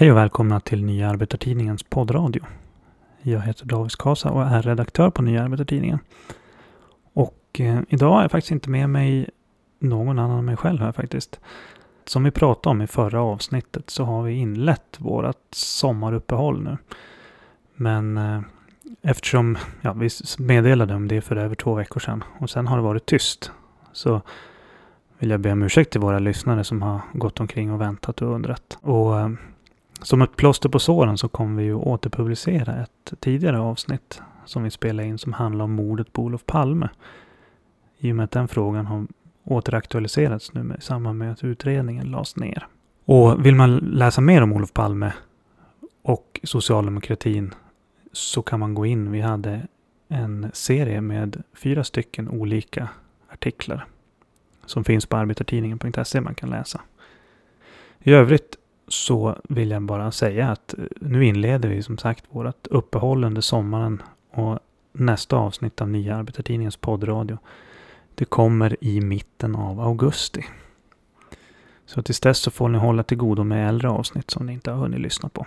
Hej och välkomna till Nya Arbetartidningens poddradio. Jag heter David Kasa och är redaktör på Nya Arbetartidningen. Och eh, idag är jag faktiskt inte med mig någon annan än mig själv här faktiskt. Som vi pratade om i förra avsnittet så har vi inlett vårt sommaruppehåll nu. Men eh, eftersom ja, vi meddelade om det för över två veckor sedan och sen har det varit tyst så vill jag be om ursäkt till våra lyssnare som har gått omkring och väntat och undrat. Och eh, som ett plåster på såren så kommer vi ju återpublicera ett tidigare avsnitt som vi spelade in som handlar om mordet på Olof Palme. I och med att den frågan har återaktualiserats nu i samband med att utredningen lades ner. Och vill man läsa mer om Olof Palme och socialdemokratin så kan man gå in. Vi hade en serie med fyra stycken olika artiklar som finns på arbetartidningen.se man kan läsa. I övrigt så vill jag bara säga att eh, nu inleder vi som sagt vårt uppehåll under sommaren och nästa avsnitt av Nya Arbetartidningens poddradio det kommer i mitten av augusti. Så tills dess så får ni hålla till godo med äldre avsnitt som ni inte har hunnit lyssna på.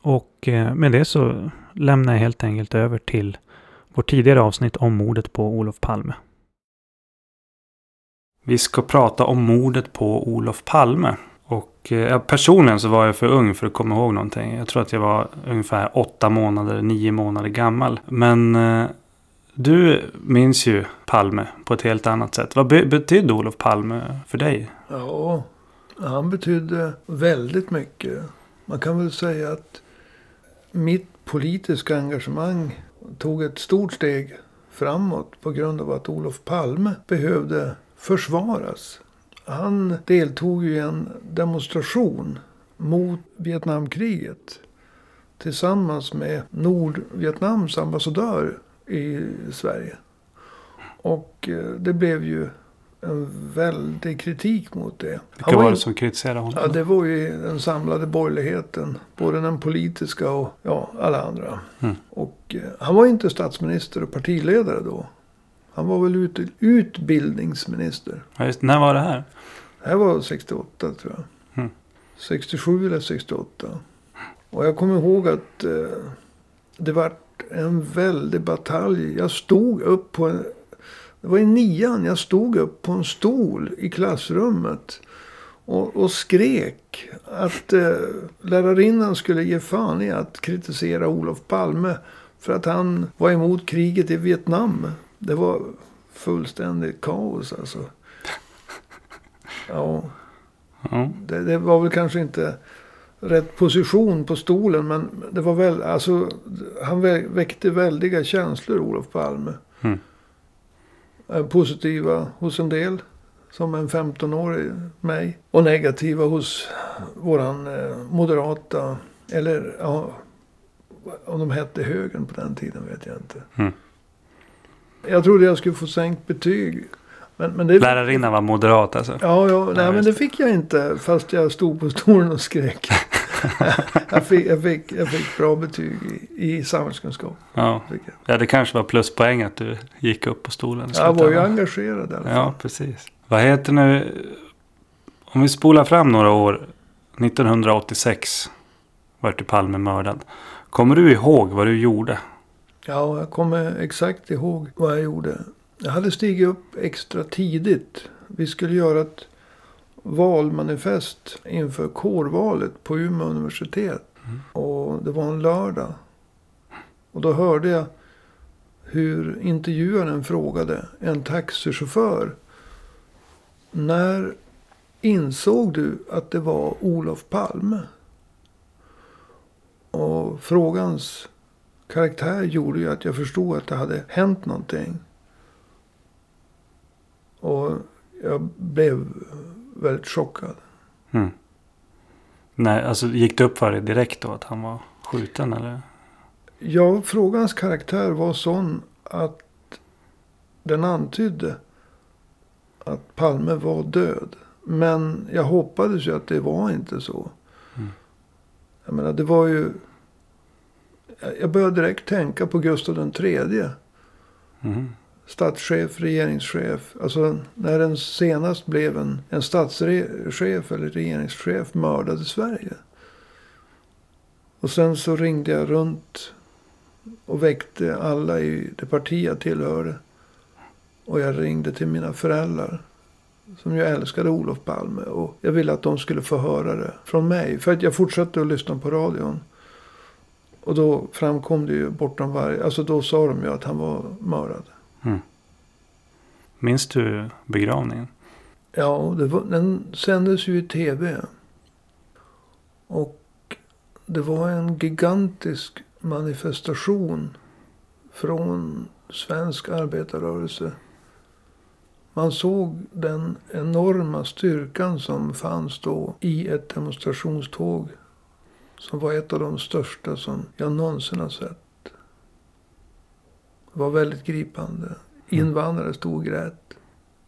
Och eh, med det så lämnar jag helt enkelt över till vårt tidigare avsnitt om mordet på Olof Palme. Vi ska prata om mordet på Olof Palme. Och eh, personligen så var jag för ung för att komma ihåg någonting. Jag tror att jag var ungefär åtta månader, nio månader gammal. Men eh, du minns ju Palme på ett helt annat sätt. Vad be betydde Olof Palme för dig? Ja, han betydde väldigt mycket. Man kan väl säga att mitt politiska engagemang tog ett stort steg framåt på grund av att Olof Palme behövde försvaras. Han deltog i en demonstration mot Vietnamkriget tillsammans med Nordvietnams ambassadör i Sverige. Och eh, det blev ju en väldig kritik mot det. Vilka var det som kritiserade honom? Ja, det var ju den samlade borgerligheten. Både den politiska och ja, alla andra. Mm. Och eh, han var inte statsminister och partiledare då. Han var väl ut, utbildningsminister. Ja, just, när var det här? Det här var 68 tror jag. Mm. 67 eller 68. Och jag kommer ihåg att eh, det var en väldig batalj. Jag stod upp på en... Det var i nian. Jag stod upp på en stol i klassrummet. Och, och skrek att eh, lärarinnan skulle ge fan i att kritisera Olof Palme. För att han var emot kriget i Vietnam. Det var fullständigt kaos alltså. Ja. ja. Det, det, var väl kanske inte rätt position på stolen. Men det var väl, alltså, han väckte väldiga känslor, Olof Palme. Mm. Positiva hos en del. Som en 15-årig mig. Och negativa hos våran eh, moderata, eller ja, om de hette högern på den tiden vet jag inte. Mm. Jag trodde jag skulle få sänkt betyg. Men, men det... Lärarinnan var moderat alltså? Ja, ja nej, men det fick jag inte. Fast jag stod på stolen och skrek. jag, fick, jag, fick, jag fick bra betyg i, i samhällskunskap. Ja. ja, det kanske var pluspoäng att du gick upp på stolen. Jag var ju engagerad i alla fall. Ja, precis. Vad heter nu... Om vi spolar fram några år. 1986 vart du Palme mördad. Kommer du ihåg vad du gjorde? Ja, jag kommer exakt ihåg vad jag gjorde. Jag hade stigit upp extra tidigt. Vi skulle göra ett valmanifest inför kårvalet på Umeå universitet. Mm. Och det var en lördag. Och då hörde jag hur intervjuaren frågade en taxichaufför. När insåg du att det var Olof Palme? Och frågans karaktär gjorde ju att jag förstod att det hade hänt någonting. Och jag blev väldigt chockad. Mm. Nej, alltså gick det upp för dig direkt då att han var skjuten eller? Ja, frågans karaktär var sån att den antydde att Palme var död. Men jag hoppades ju att det var inte så. Mm. Jag menar, det var ju jag började direkt tänka på Gustav den tredje. Mm. statschef, regeringschef. Alltså när den senast blev en, en statschef eller regeringschef mördade Sverige. Och sen så ringde jag runt och väckte alla i det parti jag tillhörde. Och jag ringde till mina föräldrar. Som ju älskade Olof Palme. Och jag ville att de skulle få höra det från mig. För att jag fortsatte att lyssna på radion. Och då framkom det ju bortom varje... Alltså då sa de ju att han var mördad. Mm. Minns du begravningen? Ja, var, den sändes ju i tv. Och det var en gigantisk manifestation från svensk arbetarrörelse. Man såg den enorma styrkan som fanns då i ett demonstrationståg. Som var ett av de största som jag någonsin har sett. Var väldigt gripande. Invandrare stod och grät.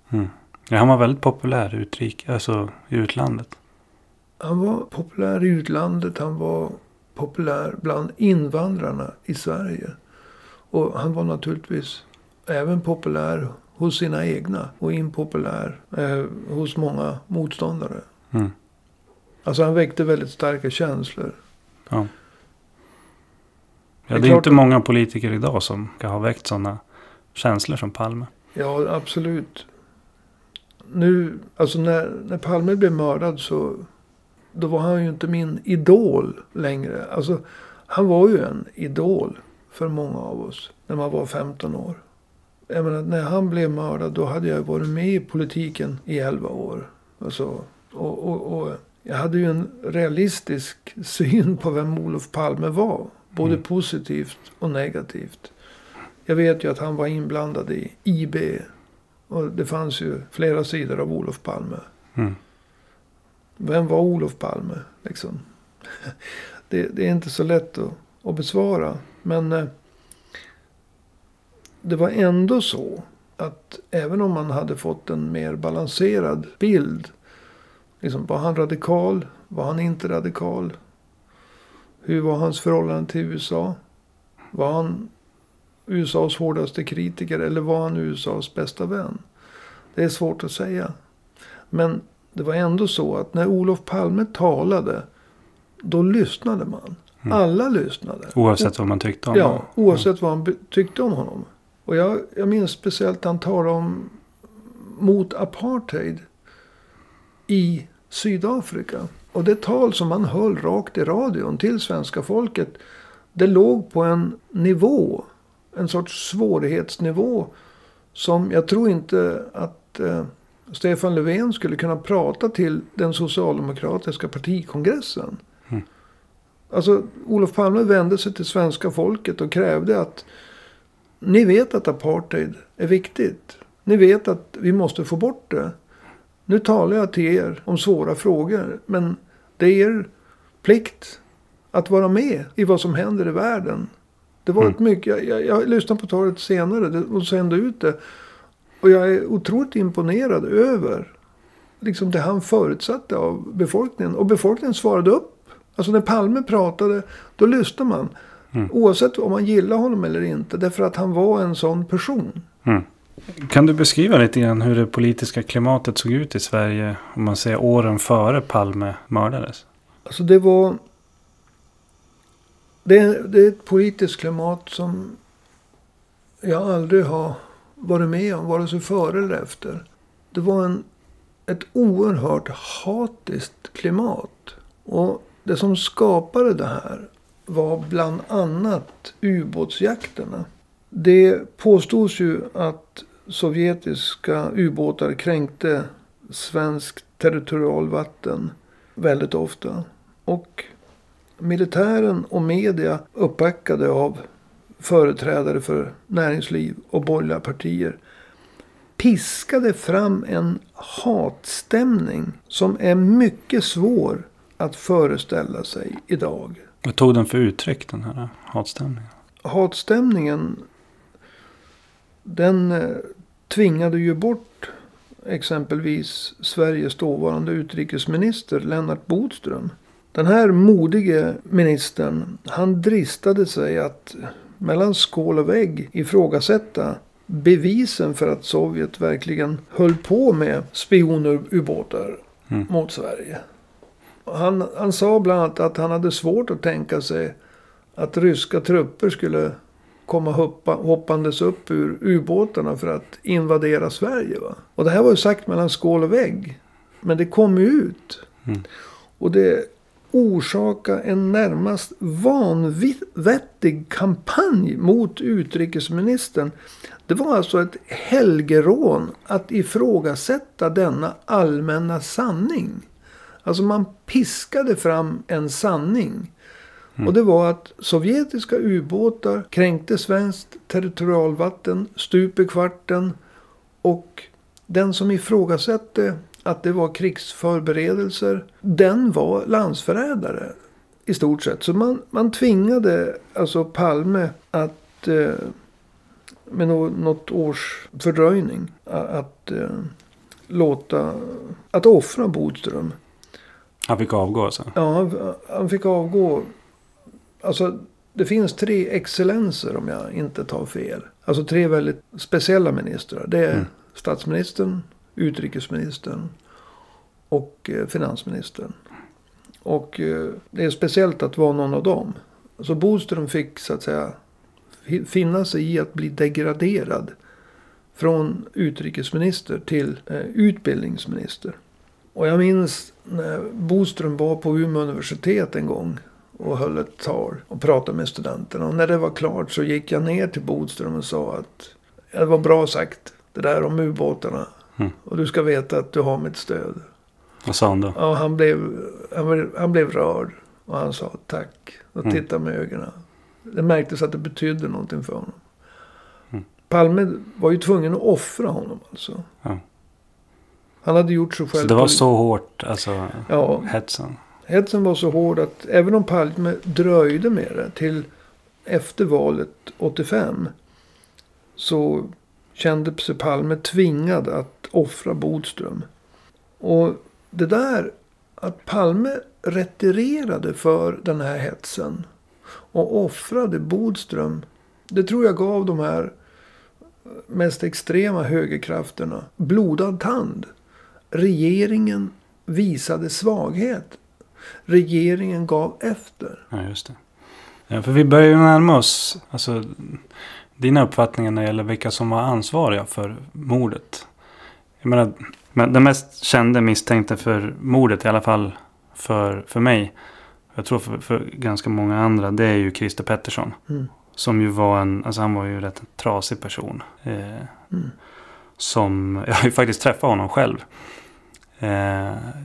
Mm. Ja, han var väldigt populär utrik, alltså i utlandet. Han var populär i utlandet. Han var populär bland invandrarna i Sverige. Och han var naturligtvis även populär hos sina egna. Och impopulär eh, hos många motståndare. Mm. Alltså han väckte väldigt starka känslor. Ja. Det Ja, är det är inte många politiker idag som kan ha väckt sådana känslor som Palme. Ja, absolut. Nu, alltså när, när Palme blev mördad så då var han ju inte min idol längre. Alltså, han var ju en idol för många av oss när man var 15 år. Jag menar, när han blev mördad då hade jag varit med i politiken i 11 år. Alltså, och, och, och jag hade ju en realistisk syn på vem Olof Palme var. Både Mm. positivt och negativt. Jag vet ju att han var inblandad i IB. Och det fanns ju flera sidor av Olof Palme. Mm. Vem var Olof Palme? Liksom? Det, det är inte så lätt att, att besvara. Men eh, det var ändå så att även om man hade fått en mer balanserad bild. Liksom, var han radikal? Var han inte radikal? Hur var hans förhållande till USA? Var han USAs hårdaste kritiker eller var han USAs bästa vän? Det är svårt att säga. Men det var ändå så att när Olof Palme talade. Då lyssnade man. Mm. Alla lyssnade. Oavsett vad man tyckte om Ja, honom. oavsett vad be- tyckte om honom. Och jag, jag minns speciellt han talade om mot apartheid i Sydafrika. Och det tal som han höll rakt i radion till svenska folket. Det låg på en nivå, en sorts svårighetsnivå. Som jag tror inte att eh, Stefan Löfven skulle kunna prata till den socialdemokratiska partikongressen. Mm. Alltså Olof Palme vände sig till svenska folket och krävde att ni vet att apartheid är viktigt. Ni vet att vi måste få bort det. Nu talar jag till er om svåra frågor. Men det är er plikt att vara med i vad som händer i världen. Det var Mm. ett mycket, jag, jag, jag lyssnade på talet senare det- och sände ut det. Och jag är otroligt imponerad över liksom det han förutsatte av befolkningen. Och befolkningen svarade upp. Alltså när Palme pratade, då lyssnade man. Mm. Oavsett om man gillar honom eller inte. Därför att han var en sån person. Mm. Kan du beskriva lite grann hur det politiska klimatet såg ut i Sverige om man säger åren före Palme mördades? Alltså det var... Det, det är ett politiskt klimat som jag aldrig har varit med om, vare sig före eller efter. Det var en, ett oerhört hatiskt klimat. Och det som skapade det här var bland annat ubåtsjakterna. Det påstods ju att sovjetiska ubåtar kränkte svenskt territorialvatten väldigt ofta. Och militären och media uppbackade av företrädare för näringsliv och borgerliga partier piskade fram en hatstämning som är mycket svår att föreställa sig idag. Vad tog den för uttryck den här hatstämningen? Hatstämningen den eh, tvingade ju bort exempelvis Sveriges dåvarande utrikesminister Lennart Bodström. Den här modige ministern, han dristade sig att mellan skål och vägg ifrågasätta bevisen för att Sovjet verkligen höll på med spionubåtar Mm. mot Sverige. Han, han sa bland annat att han hade svårt att tänka sig att ryska trupper skulle komma hoppa, hoppandes upp ur ubåtarna för att invadera Sverige. Va? Och det här var ju sagt mellan skål och vägg. Men det kom ju ut. Mm. Och det orsakade en närmast vanvettig kampanj mot utrikesministern. Det var alltså ett helgerån att ifrågasätta denna allmänna sanning. Alltså man piskade fram en sanning. Och det var att sovjetiska ubåtar kränkte svenskt territorialvatten stup i kvarten. Och den som ifrågasatte att det var krigsförberedelser, den var landsförrädare. I stort sett. Så man, man tvingade alltså Palme att eh, med nå- något års fördröjning att eh, låta, att offra Bodström. Han fick avgå alltså. Ja, han fick avgå. Alltså, det finns tre excellenser om jag inte tar fel. Alltså tre väldigt speciella ministrar. Det är Mm. statsministern, utrikesministern och eh, finansministern. Och eh, det är speciellt att vara någon av dem. Så Bodström fick så att säga fi- finna sig i att bli degraderad från utrikesminister till eh, utbildningsminister. Och jag minns när Boström var på Umeå universitet en gång och höll ett tal och pratade med studenterna. Och när det var klart så gick jag ner till Bodström och sa att "Ja, det var bra sagt det där om ubåtarna. Mm. Och du ska veta att du har mitt stöd. Vad sa han då? Ja, han blev, han blev, han blev rörd. Och han sa tack. Och Mm. tittade med ögonen. Det märktes att det betydde någonting för honom. Mm. Palme var ju tvungen att offra honom alltså. Ja. Han hade gjort sig själv... Så det var så hårt, alltså Ja, hetsen hetsen var så hård att även om Palme dröjde med det till efter valet 85. Så kände sig Palme tvingad att offra Bodström. Och det där att Palme retirerade för den här hetsen. Och offrade Bodström. Det tror jag gav de här mest extrema högerkrafterna blodad tand. Regeringen visade svaghet. Regeringen gav efter. Ja, just det. Ja, för vi börjar ju närma oss alltså, dina uppfattningar när det gäller vilka som var ansvariga för mordet. Jag menar, men den mest kände misstänkte för mordet, i alla fall för, för mig, jag tror för, för ganska många andra, det är ju Christer Pettersson. Mm. Som ju var en, alltså han var ju rätt en trasig person. Eh, Mm. som, jag har ju faktiskt träffat honom själv. Eh,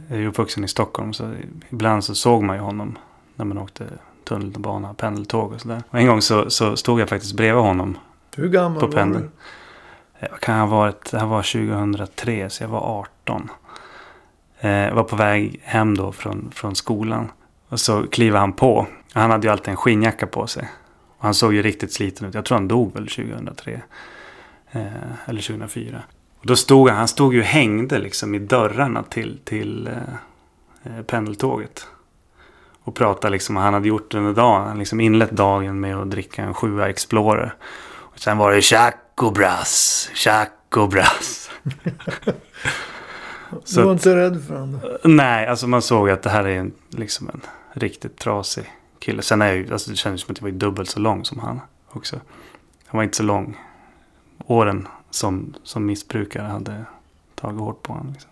jag är uppvuxen i Stockholm så ibland så såg man ju honom när man åkte tunnelbana, pendeltåg och sådär. Och en gång så, så stod jag faktiskt bredvid honom. Hur gammal På var pendeln. du? Eh, Vad kan jag ha varit? Det här var 2003 så jag var 18. Eh, jag var på väg hem då från, från skolan. Och så kliver han på. Han hade ju alltid en skinnjacka på sig. Och han såg ju riktigt sliten ut. Jag tror han dog väl 2003. Eh, eller 2004. Och då stod han, han stod ju och hängde liksom i dörrarna till, till eh, eh, pendeltåget. Och pratade liksom, han hade gjort den dagen, han liksom inlett dagen med att dricka en sjua Explorer. Och sen var det tjack och brass, tjack och brass. Så Du var inte rädd för honom? Nej, alltså man såg att det här är en, liksom en riktigt trasig kille. Sen är jag ju, alltså det kändes som att jag var dubbelt så lång som han också. Han var inte så lång. Åren som, som missbrukare hade tagit hårt på honom. Liksom.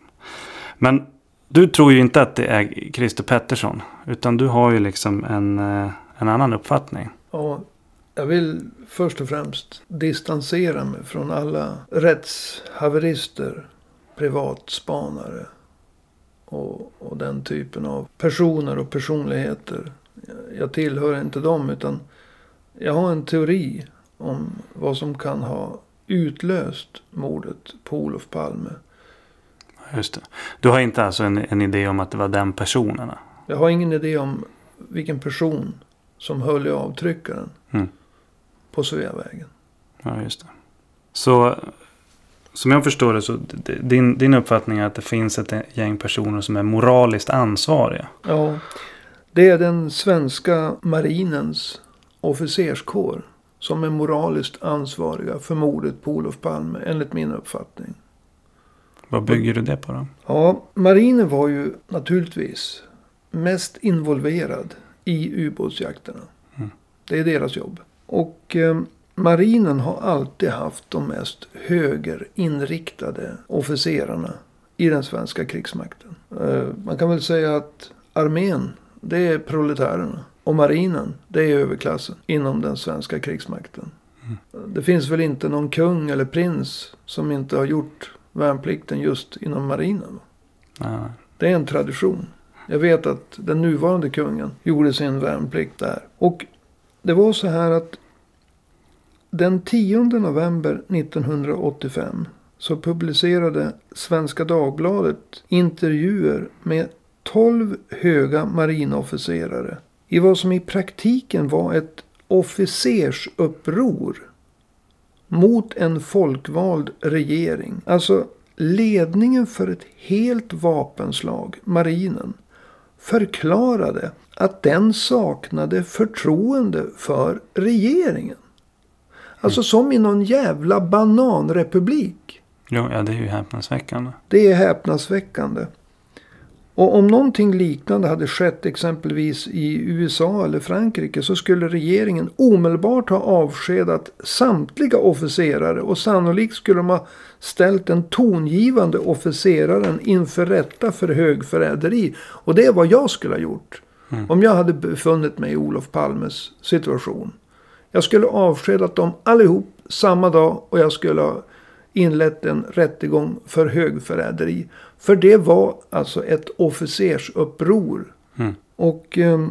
Men du tror ju inte att det är Christer Pettersson. Utan du har ju liksom en, eh, en annan uppfattning. Ja, jag vill först och främst distansera mig från alla rättshaverister, privatspanare och, och den typen av personer och personligheter. Jag- Jag tillhör inte dem utan jag har en teori om vad som kan ha utlöst mordet på Olof Palme. Just det. Du har inte alltså en, en idé om att det var den personerna? Jag har ingen idé om vilken person som höll i avtryckaren Mm. på Sveavägen. Ja, just det. Så som jag förstår det så din, din uppfattning är att det finns ett gäng personer som är moraliskt ansvariga. Ja, det är den svenska marinens officerskår. Som är moraliskt ansvariga för mordet på Olof Palme, enligt min uppfattning. Vad bygger du det på då? Ja, marinen var ju naturligtvis mest involverad i ubåtsjakterna. Mm. Det är deras jobb. Och eh, marinen har alltid haft de mest högerinriktade officerarna i den svenska krigsmakten. Eh, man kan väl säga att armén, det är proletärerna. Och marinen, det är överklassen inom den svenska krigsmakten. Mm. Det finns väl inte någon kung eller prins som inte har gjort värnplikten just inom marinen. Nej. Det är en tradition. Jag vet att den nuvarande kungen gjorde sin värnplikt där. Och det var så här att den 10 november 1985 så publicerade Svenska Dagbladet intervjuer med 12 höga marinofficerare i vad som i praktiken var ett officersuppror mot en folkvald regering. Alltså ledningen för ett helt vapenslag, marinen, förklarade att den saknade förtroende för regeringen. Alltså som i någon jävla bananrepublik. Jo, ja, det är ju häpnadsväckande. Det är häpnadsväckande. Och om någonting liknande hade skett exempelvis i USA eller Frankrike så skulle regeringen omedelbart ha avskedat samtliga officerare och sannolikt skulle de ha ställt den tongivande officeraren inför rätta för högförräderi. Och det är vad jag skulle ha gjort. Mm. Om jag hade befunnit mig i Olof Palmes situation. Jag skulle ha avskedat dem allihop samma dag och jag skulle ha inlett en rättegång för högförräderi. För det var alltså ett officersuppror. Mm. Och eh,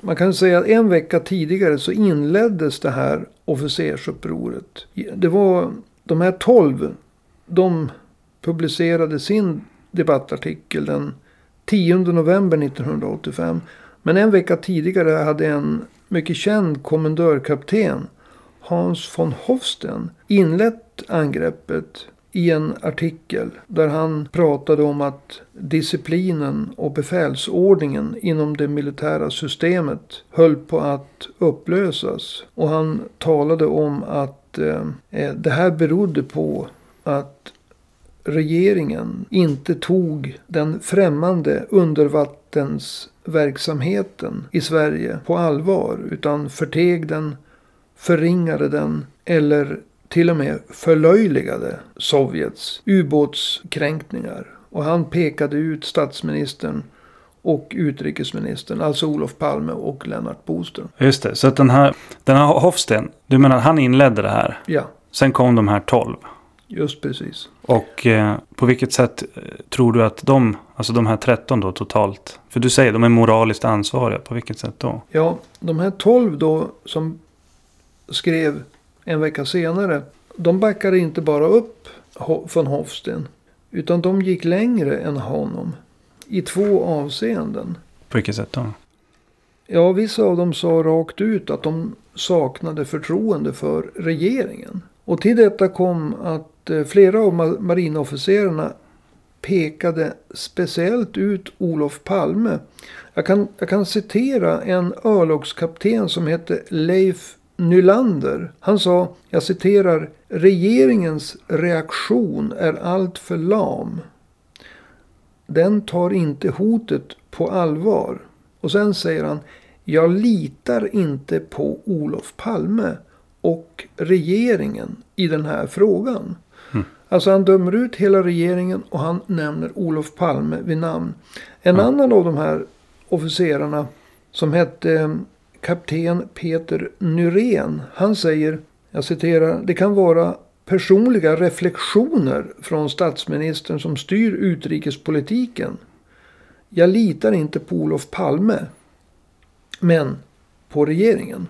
man kan säga att en vecka tidigare så inleddes det här officersupproret. Det var de här tolv. De publicerade sin debattartikel den 10 november 1985. Men en vecka tidigare hade en mycket känd kommendörkapten Hans von Hofsten inlett angreppet i en artikel där han pratade om att disciplinen och befälsordningen inom det militära systemet höll på att upplösas. Och han talade om att eh, eh det här berodde på att regeringen inte tog den främmande undervattensverksamheten i Sverige på allvar utan förteg den, förringade den eller till och med förlöjligade Sovjets ubåtskränkningar. Och han pekade ut statsministern och utrikesministern, alltså Olof Palme och Lennart Boström. Just det, så att den här, den här Hofsten, du menar han inledde det här? Ja, Sen kom de här tolv. just precis. Och eh, på vilket sätt eh, tror du att de, alltså de här 13 då totalt, för du säger de är moraliskt ansvariga, på vilket sätt då? Ja, de här tolv då som skrev en vecka senare. De backade inte bara upp von Hofsten. Utan de gick längre än honom. I två avseenden. På vilket sätt då? Ja, vissa av dem sa rakt ut att de saknade förtroende för regeringen. Och till detta kom att eh, flera av ma- marinofficerarna pekade speciellt ut Olof Palme. Jag kan, jag kan citera en örlogskapten som hette Leif Nylander. Han sa, jag citerar, regeringens reaktion är alltför lam. Den tar inte hotet på allvar. Och sen säger han, jag litar inte på Olof Palme och regeringen i den här frågan. Mm. Alltså han dömer ut hela regeringen och han nämner Olof Palme vid namn. En Mm. annan av de här officerarna som hette kapten Peter Nyrén. Han säger, jag citerar, det kan vara personliga reflektioner från statsministern som styr utrikespolitiken. Jag litar inte på Olof Palme. Men på regeringen.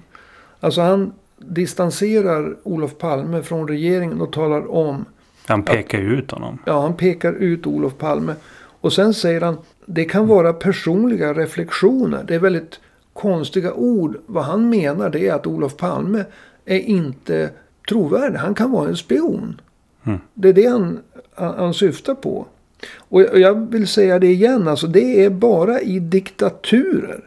Alltså han distanserar Olof Palme från regeringen och talar om Han pekar ju ut honom. Ja, han pekar ut Olof Palme. Och sen säger han, det kan vara personliga reflektioner. Det är väldigt konstiga ord. Vad han menar det är att Olof Palme är inte trovärdig. Han kan vara en spion. Mm. Det är det han, han, syftar på. Och jag- och jag vill säga det igen, alltså det är bara i diktaturer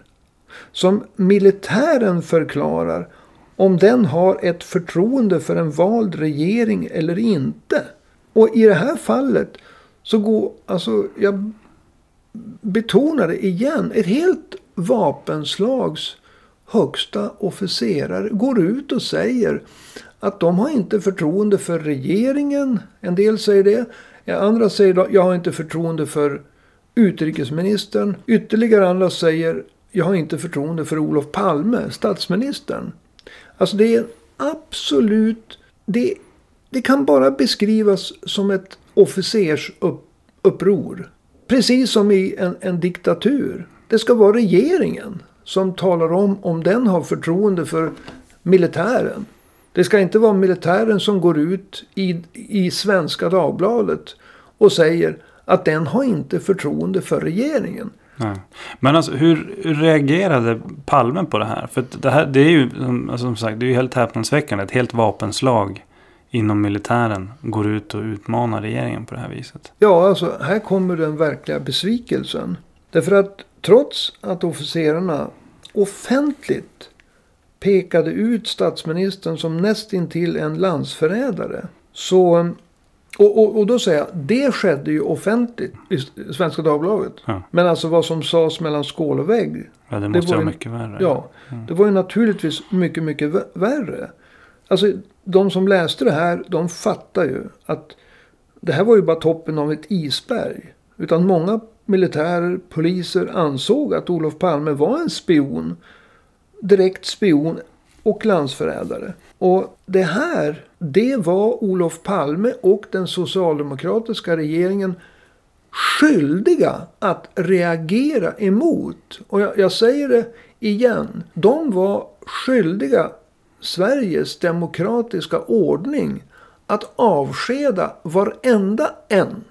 som militären förklarar om den har ett förtroende för en vald regering eller inte. Och i det här fallet så går, alltså jag betonar det igen, ett helt vapenslags högsta officerare går ut och säger att de har inte förtroende för regeringen. En del säger det. Andra säger att jag har inte förtroende för utrikesministern. Ytterligare andra säger jag har inte förtroende för Olof Palme, statsministern. Alltså det är absolut... Det, det kan bara beskrivas som ett officersuppror. Precis som i en, en diktatur. Det ska vara regeringen som talar om om den har förtroende för militären. Det ska inte vara militären som går ut i, i Svenska Dagbladet och säger att den har inte förtroende för regeringen. Nej. Men alltså hur reagerade Palme på det här? För det här det är ju alltså, som sagt det är ju helt häpnadsväckande. Ett helt vapenslag inom militären går ut och utmanar regeringen på det här viset. Ja, alltså här kommer den verkliga besvikelsen. Därför att trots att officerarna offentligt pekade ut statsministern som nästintill en landsförrädare. Så, och, och, och då säger jag, det skedde ju offentligt i Svenska Dagbladet. Ja. Men alltså vad som sades mellan skål och vägg. Ja, det måste det vara mycket värre. Ja, mm. det var ju naturligtvis mycket, mycket värre. Alltså de som läste det här, de fattar ju att det här var ju bara toppen av ett isberg. Utan många militärer, poliser ansåg att Olof Palme var en spion. Direkt spion och landsförrädare. Och det här, det var Olof Palme och den socialdemokratiska regeringen skyldiga att reagera emot. Och jag, jag säger det igen. De var skyldiga Sveriges demokratiska ordning att avskeda varenda en.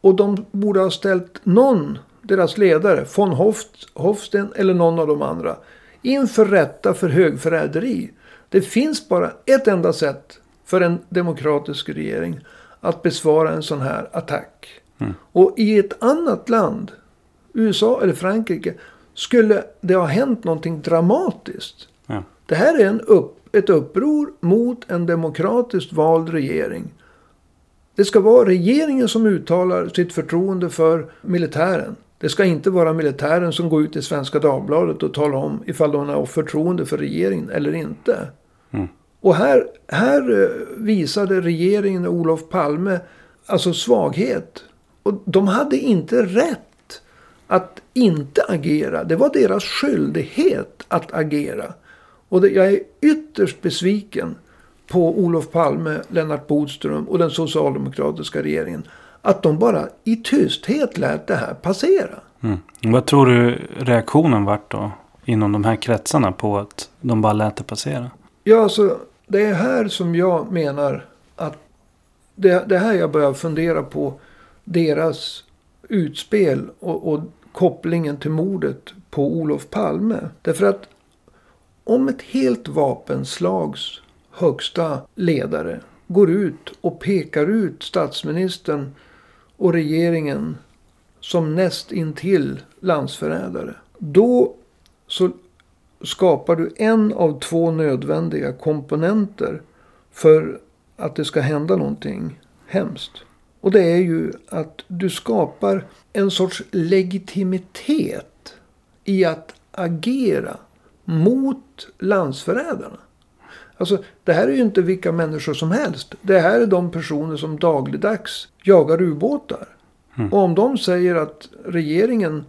Och de borde ha ställt någon, deras ledare, von Hoft, Hofsten eller någon av de andra, inför rätta för högförräderi. Det finns bara ett enda sätt för en demokratisk regering att besvara en sån här attack. Mm. Och i ett annat land, USA eller Frankrike, skulle det ha hänt någonting dramatiskt. Ja. Det här är en upp, ett uppror mot en demokratiskt vald regering. Det ska vara regeringen som uttalar sitt förtroende för militären. Det ska inte vara militären som går ut i Svenska Dagbladet och talar om ifall de har förtroende för regeringen eller inte. Mm. Och här, här eh, visade regeringen och Olof Palme alltså svaghet. Och de hade inte rätt att inte agera. Det var deras skyldighet att agera. Och det, jag är ytterst besviken på Olof Palme, Lennart Bodström och den socialdemokratiska regeringen. Att de bara i tysthet lät det här passera. Mm. Vad tror du reaktionen vart då? Inom de här kretsarna på att de bara lät det passera? Ja, alltså det är här som jag menar att det, det här jag börjar fundera på deras utspel och, och kopplingen till mordet på Olof Palme. Därför att om ett helt vapenslags högsta ledare går ut och pekar ut statsministern och regeringen som näst intill landsförrädare. Då så skapar du en av två nödvändiga komponenter för att det ska hända någonting hemskt. Och det är ju att du skapar en sorts legitimitet i att agera mot landsförrädarna. Alltså, det här är ju inte vilka människor som helst. Det här är de personer som dagligdags jagar ubåtar. Mm. Och om de säger att regeringen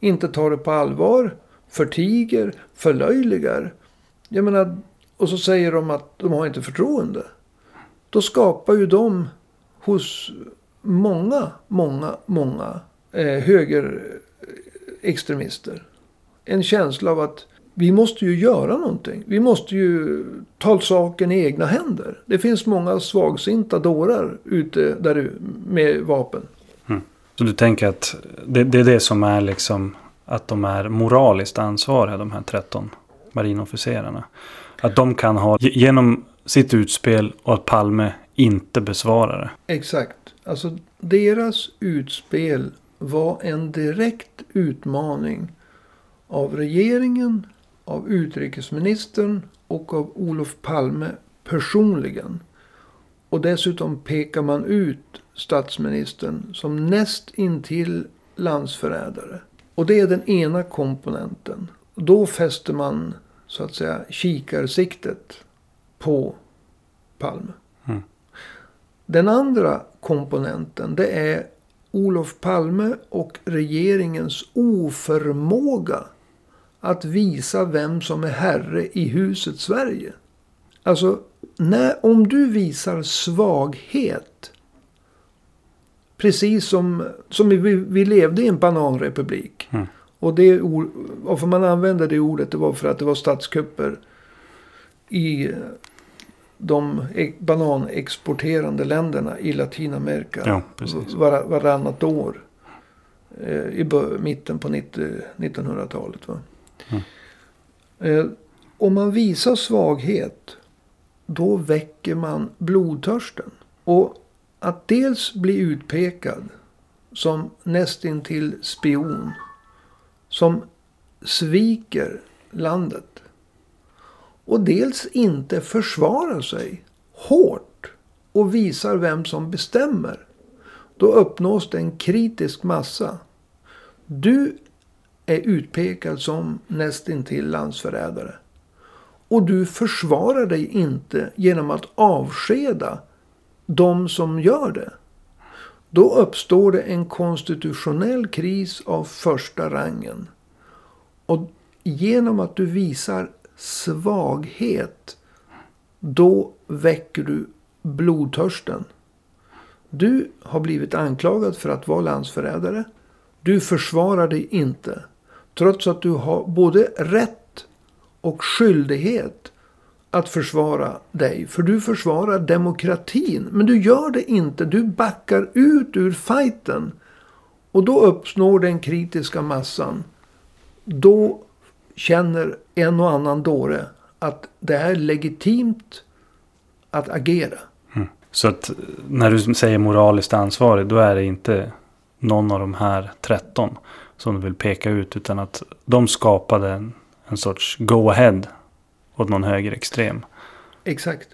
inte tar det på allvar, förtiger, förlöjligar. Jag menar, och så säger de att de har inte förtroende. Då skapar ju de hos många, många, många eh, högerextremister en känsla av att vi måste ju göra någonting. Vi måste ju ta saken i egna händer. Det finns många svagsinta dårar ute där med vapen. Mm. Så du tänker att det, det, är det som är liksom att de är moraliskt ansvariga, de här 13 marinofficerarna. Att de kan ha, genom sitt utspel och att Palme inte besvarar det. Exakt. Alltså deras utspel var en direkt utmaning av regeringen av utrikesministern och av Olof Palme personligen. Och dessutom pekar man ut statsministern som näst intill landsförrädare. Och det är den ena komponenten. Då fäster man så att säga kikarsiktet på Palme. Mm. Den andra komponenten det är Olof Palme och regeringens oförmåga att visa vem som är herre i huset Sverige. Alltså, när, om du visar svaghet. Precis som, som vi, vi levde i en bananrepublik. Mm. Och det varför man använde det ordet det var för att det var statskupper i de e- bananexporterande länderna i Latinamerika. Ja. Var, varannat år. Eh, I mitten på 90, 1900-talet. Va? Mm. Eh, om man visar svaghet. Då väcker man blodtörsten. Och att dels bli utpekad som nästintill spion. Som sviker landet. Och dels inte försvarar sig hårt och visar vem som bestämmer. Då uppnås det en kritisk massa. Du är utpekad som nästintill landsförrädare. Och du försvarar dig inte genom att avskeda de som gör det. Då uppstår det en konstitutionell kris av första rangen. Och genom att du visar svaghet. Då väcker du blodtörsten. Du har blivit anklagad för att vara landsförrädare. Du försvarar dig inte. Trots att du har både rätt och skyldighet att försvara dig. För du försvarar demokratin. Men du gör det inte. Du backar ut ur fighten. Och då uppnår den kritiska massan. Då känner en och annan dåre att det är legitimt att agera. Mm. Så att när du säger moraliskt ansvarig då är det inte någon av de här 13 som du vill peka ut. Utan att de skapade en, en sorts go-ahead åt någon högerextrem. Exakt.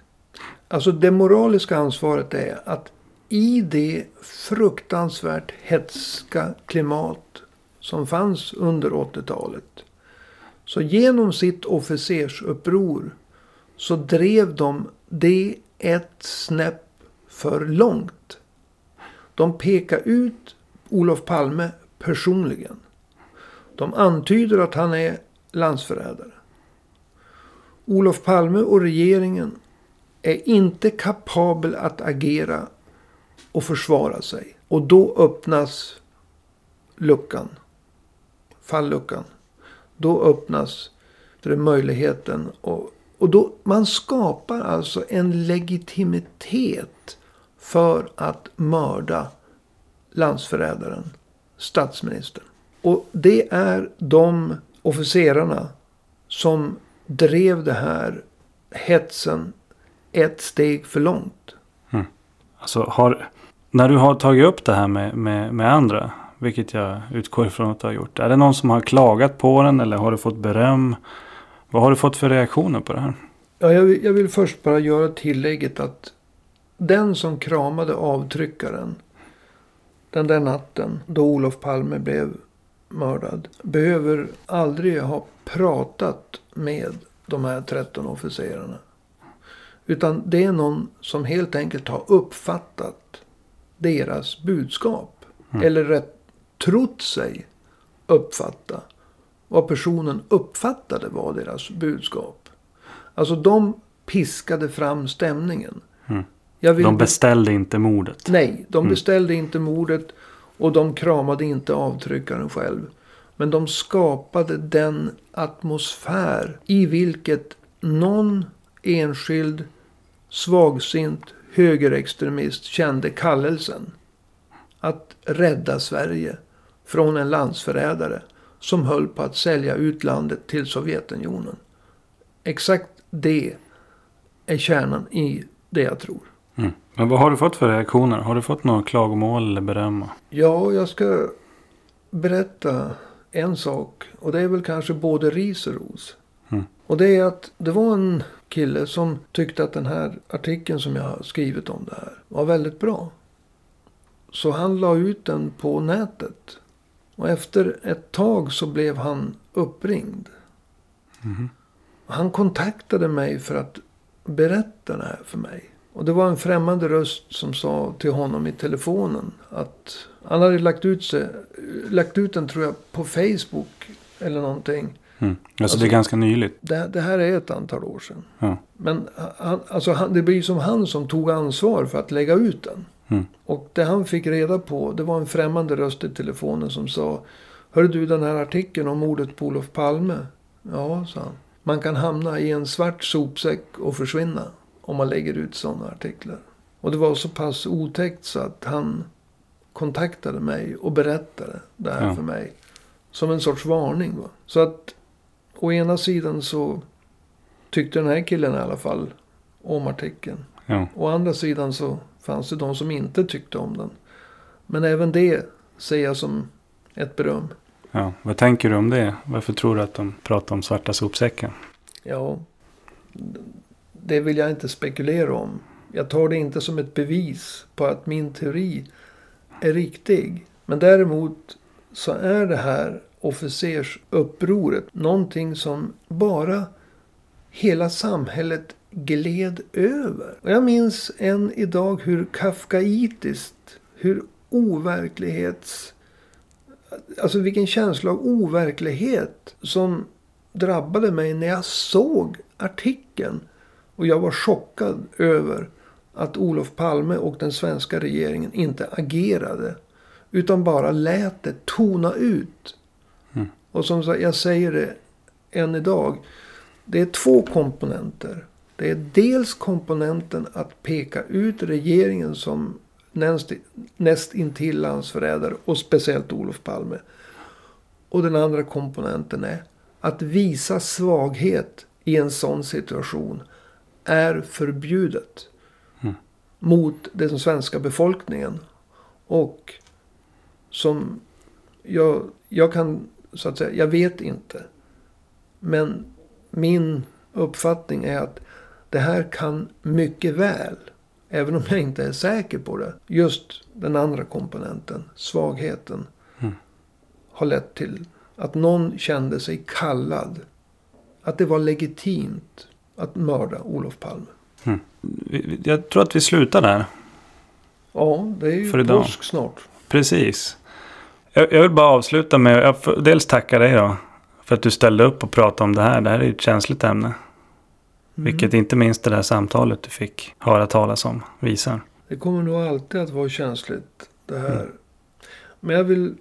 Alltså det moraliska ansvaret är att i det fruktansvärt hetska klimat som fanns under 80-talet. Så genom sitt officersuppror så drev de det ett snäpp för långt. De pekade ut Olof Palme personligen. De antyder att han är landsförrädare. Olof Palme och regeringen är inte kapabel att agera och försvara sig. Och då öppnas luckan. Falluckan. Då öppnas det möjligheten. Och, och då, man skapar alltså en legitimitet för att mörda landsförrädaren, statsministern. Och det är de officerarna som drev det här hetsen ett steg för långt. Mm. Alltså har, när du har tagit upp det här med, med, med andra, vilket jag utgår ifrån att du har gjort. Är det någon som har klagat på den eller har du fått beröm? Vad har du fått för reaktioner på det här? Ja, jag, vill, jag vill först bara göra tillägget att den som kramade avtryckaren den där natten då Olof Palme blev mördad behöver aldrig ha pratat med de här 13 officerarna. Utan det är någon som helt enkelt har uppfattat deras budskap. Mm. Eller rätt trott sig uppfatta vad personen uppfattade var deras budskap. Alltså de piskade fram stämningen. Mm. Vill... De beställde inte mordet. Nej, de Mm. beställde inte mordet. Och de kramade inte avtryckaren själv. Men de skapade den atmosfär i vilket någon enskild svagsint högerextremist kände kallelsen. Att rädda Sverige från en landsförrädare som höll på att sälja ut landet till Sovjetunionen. Exakt det är kärnan i det jag tror. Mm. Men vad har du fått för reaktioner? Har du fått några klagomål eller beröm? Ja, jag ska berätta en sak. Och det är väl kanske både ris och ros. Mm. Och det är att det var en kille som tyckte att den här artikeln som jag har skrivit om det här var väldigt bra. Så han la ut den på nätet. Och efter ett tag så blev han uppringd. Mhm. Han kontaktade mig för att berätta det här för mig. Och det var en främmande röst som sa till honom i telefonen att han hade lagt ut, sig, lagt ut den tror jag på Facebook eller någonting. Mm. Alltså, Alltså- det är ganska nyligt. Det, det här är ett antal år sedan. Ja. Men han, alltså han, det blir som han som tog ansvar för att lägga ut den. Mm. Och det han fick reda på, det var en främmande röst i telefonen som sa Hör du den här artikeln om mordet på Olof Palme? Ja, sa han. Man kan hamna i en svart sopsäck och försvinna om man lägger ut sådana artiklar. Och det var så pass otäckt så att han kontaktade mig och berättade det här Ja. för mig. Som en sorts varning. Va? Så att å ena sidan så tyckte den här killen i alla fall om artikeln. Ja. Å andra sidan så fanns det de som inte tyckte om den. Men även det ser jag som ett beröm. ja. Vad tänker du om det? Varför tror du att de pratar om svarta sopsäcken? Ja, det vill jag inte spekulera om. Jag tar det inte som ett bevis på att min teori är riktig. Men däremot så är det här officersupproret någonting som bara hela samhället gled över. Och jag minns än idag hur kafkaitiskt, hur overklighets... Alltså vilken känsla av overklighet som drabbade mig när jag såg artikeln. Och jag var chockad över att Olof Palme och den svenska regeringen inte agerade. Utan bara lät det tona ut. Mm. Och som jag säger det än idag. Det är två komponenter. Det är dels komponenten att peka ut regeringen som näst, näst intill landsförrädare och speciellt Olof Palme. Och den andra komponenten är att visa svaghet i en sån situation är förbjudet. Mm. Mot den svenska befolkningen. Och som jag, jag kan så att säga, jag vet inte. Men min uppfattning är att det här kan mycket väl, även om jag inte är säker på det, just den andra komponenten, svagheten, Mm. har lett till att någon kände sig kallad. Att det var legitimt att mörda Olof Palme. Vi- Jag tror att vi slutar där. Ja, det är ju För idag. påsk snart. Precis. Jag, jag vill bara avsluta med att dels tacka dig då. För att du ställde upp och pratade om det här. Det här är ju ett känsligt ämne. Mm. Vilket inte minst det här samtalet du fick höra talas om visar. Det kommer nog alltid att vara känsligt det här. Mm. Men jag vill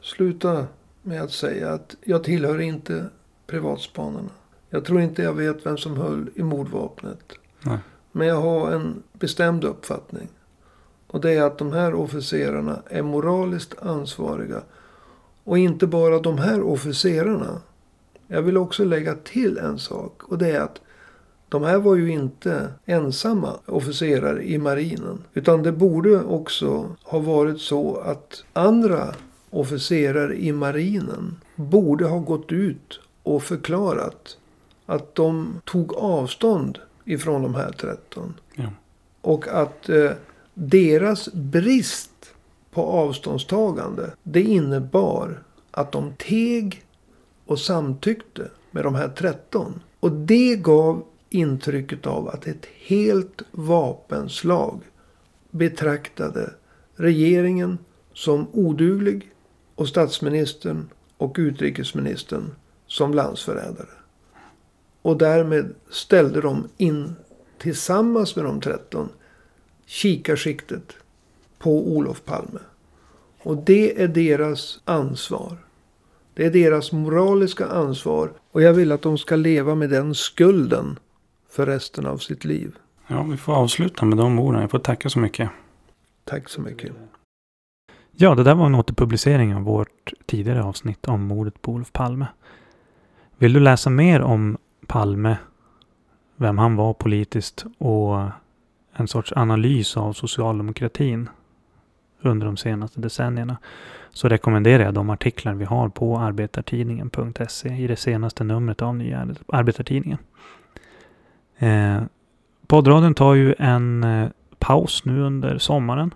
sluta med att säga att jag tillhör inte privatspanarna. Jag tror inte jag vet vem som höll i mordvapnet. Nej. Men jag har en bestämd uppfattning. Och det är att de här officerarna är moraliskt ansvariga. Och inte bara de här officerarna. Jag vill också lägga till en sak. Och det är att de här var ju inte ensamma officerare i marinen. Utan det borde också ha varit så att andra officerare i marinen borde ha gått ut och förklarat att de tog avstånd ifrån de här 13. Ja. Och att eh, deras brist på avståndstagande det innebar att de teg och samtyckte med de här 13. Och det gav intrycket av att ett helt vapenslag betraktade regeringen som oduglig och statsministern och utrikesministern som landsförrädare. Och därmed ställde de in tillsammans med de 13 kikarsiktet på Olof Palme. Och det är deras ansvar. Det är deras moraliska ansvar. Och jag vill att de ska leva med den skulden för resten av sitt liv. Ja, vi får avsluta med de orden. Jag får tacka så mycket. Tack så mycket. Ja, det där var en återpublicering av vårt tidigare avsnitt om mordet på Olof Palme. Vill du läsa mer om Palme, vem han var politiskt och en sorts analys av socialdemokratin under de senaste decennierna så rekommenderar jag de artiklar vi har på arbetartidningen.se i det senaste numret av Nya Arbetartidningen. Eh, poddradion tar ju en eh, paus nu under sommaren.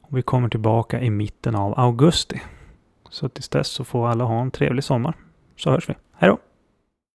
Och vi kommer tillbaka i mitten av augusti. Så tills dess så får alla ha en trevlig sommar. Så hörs vi. Hej då!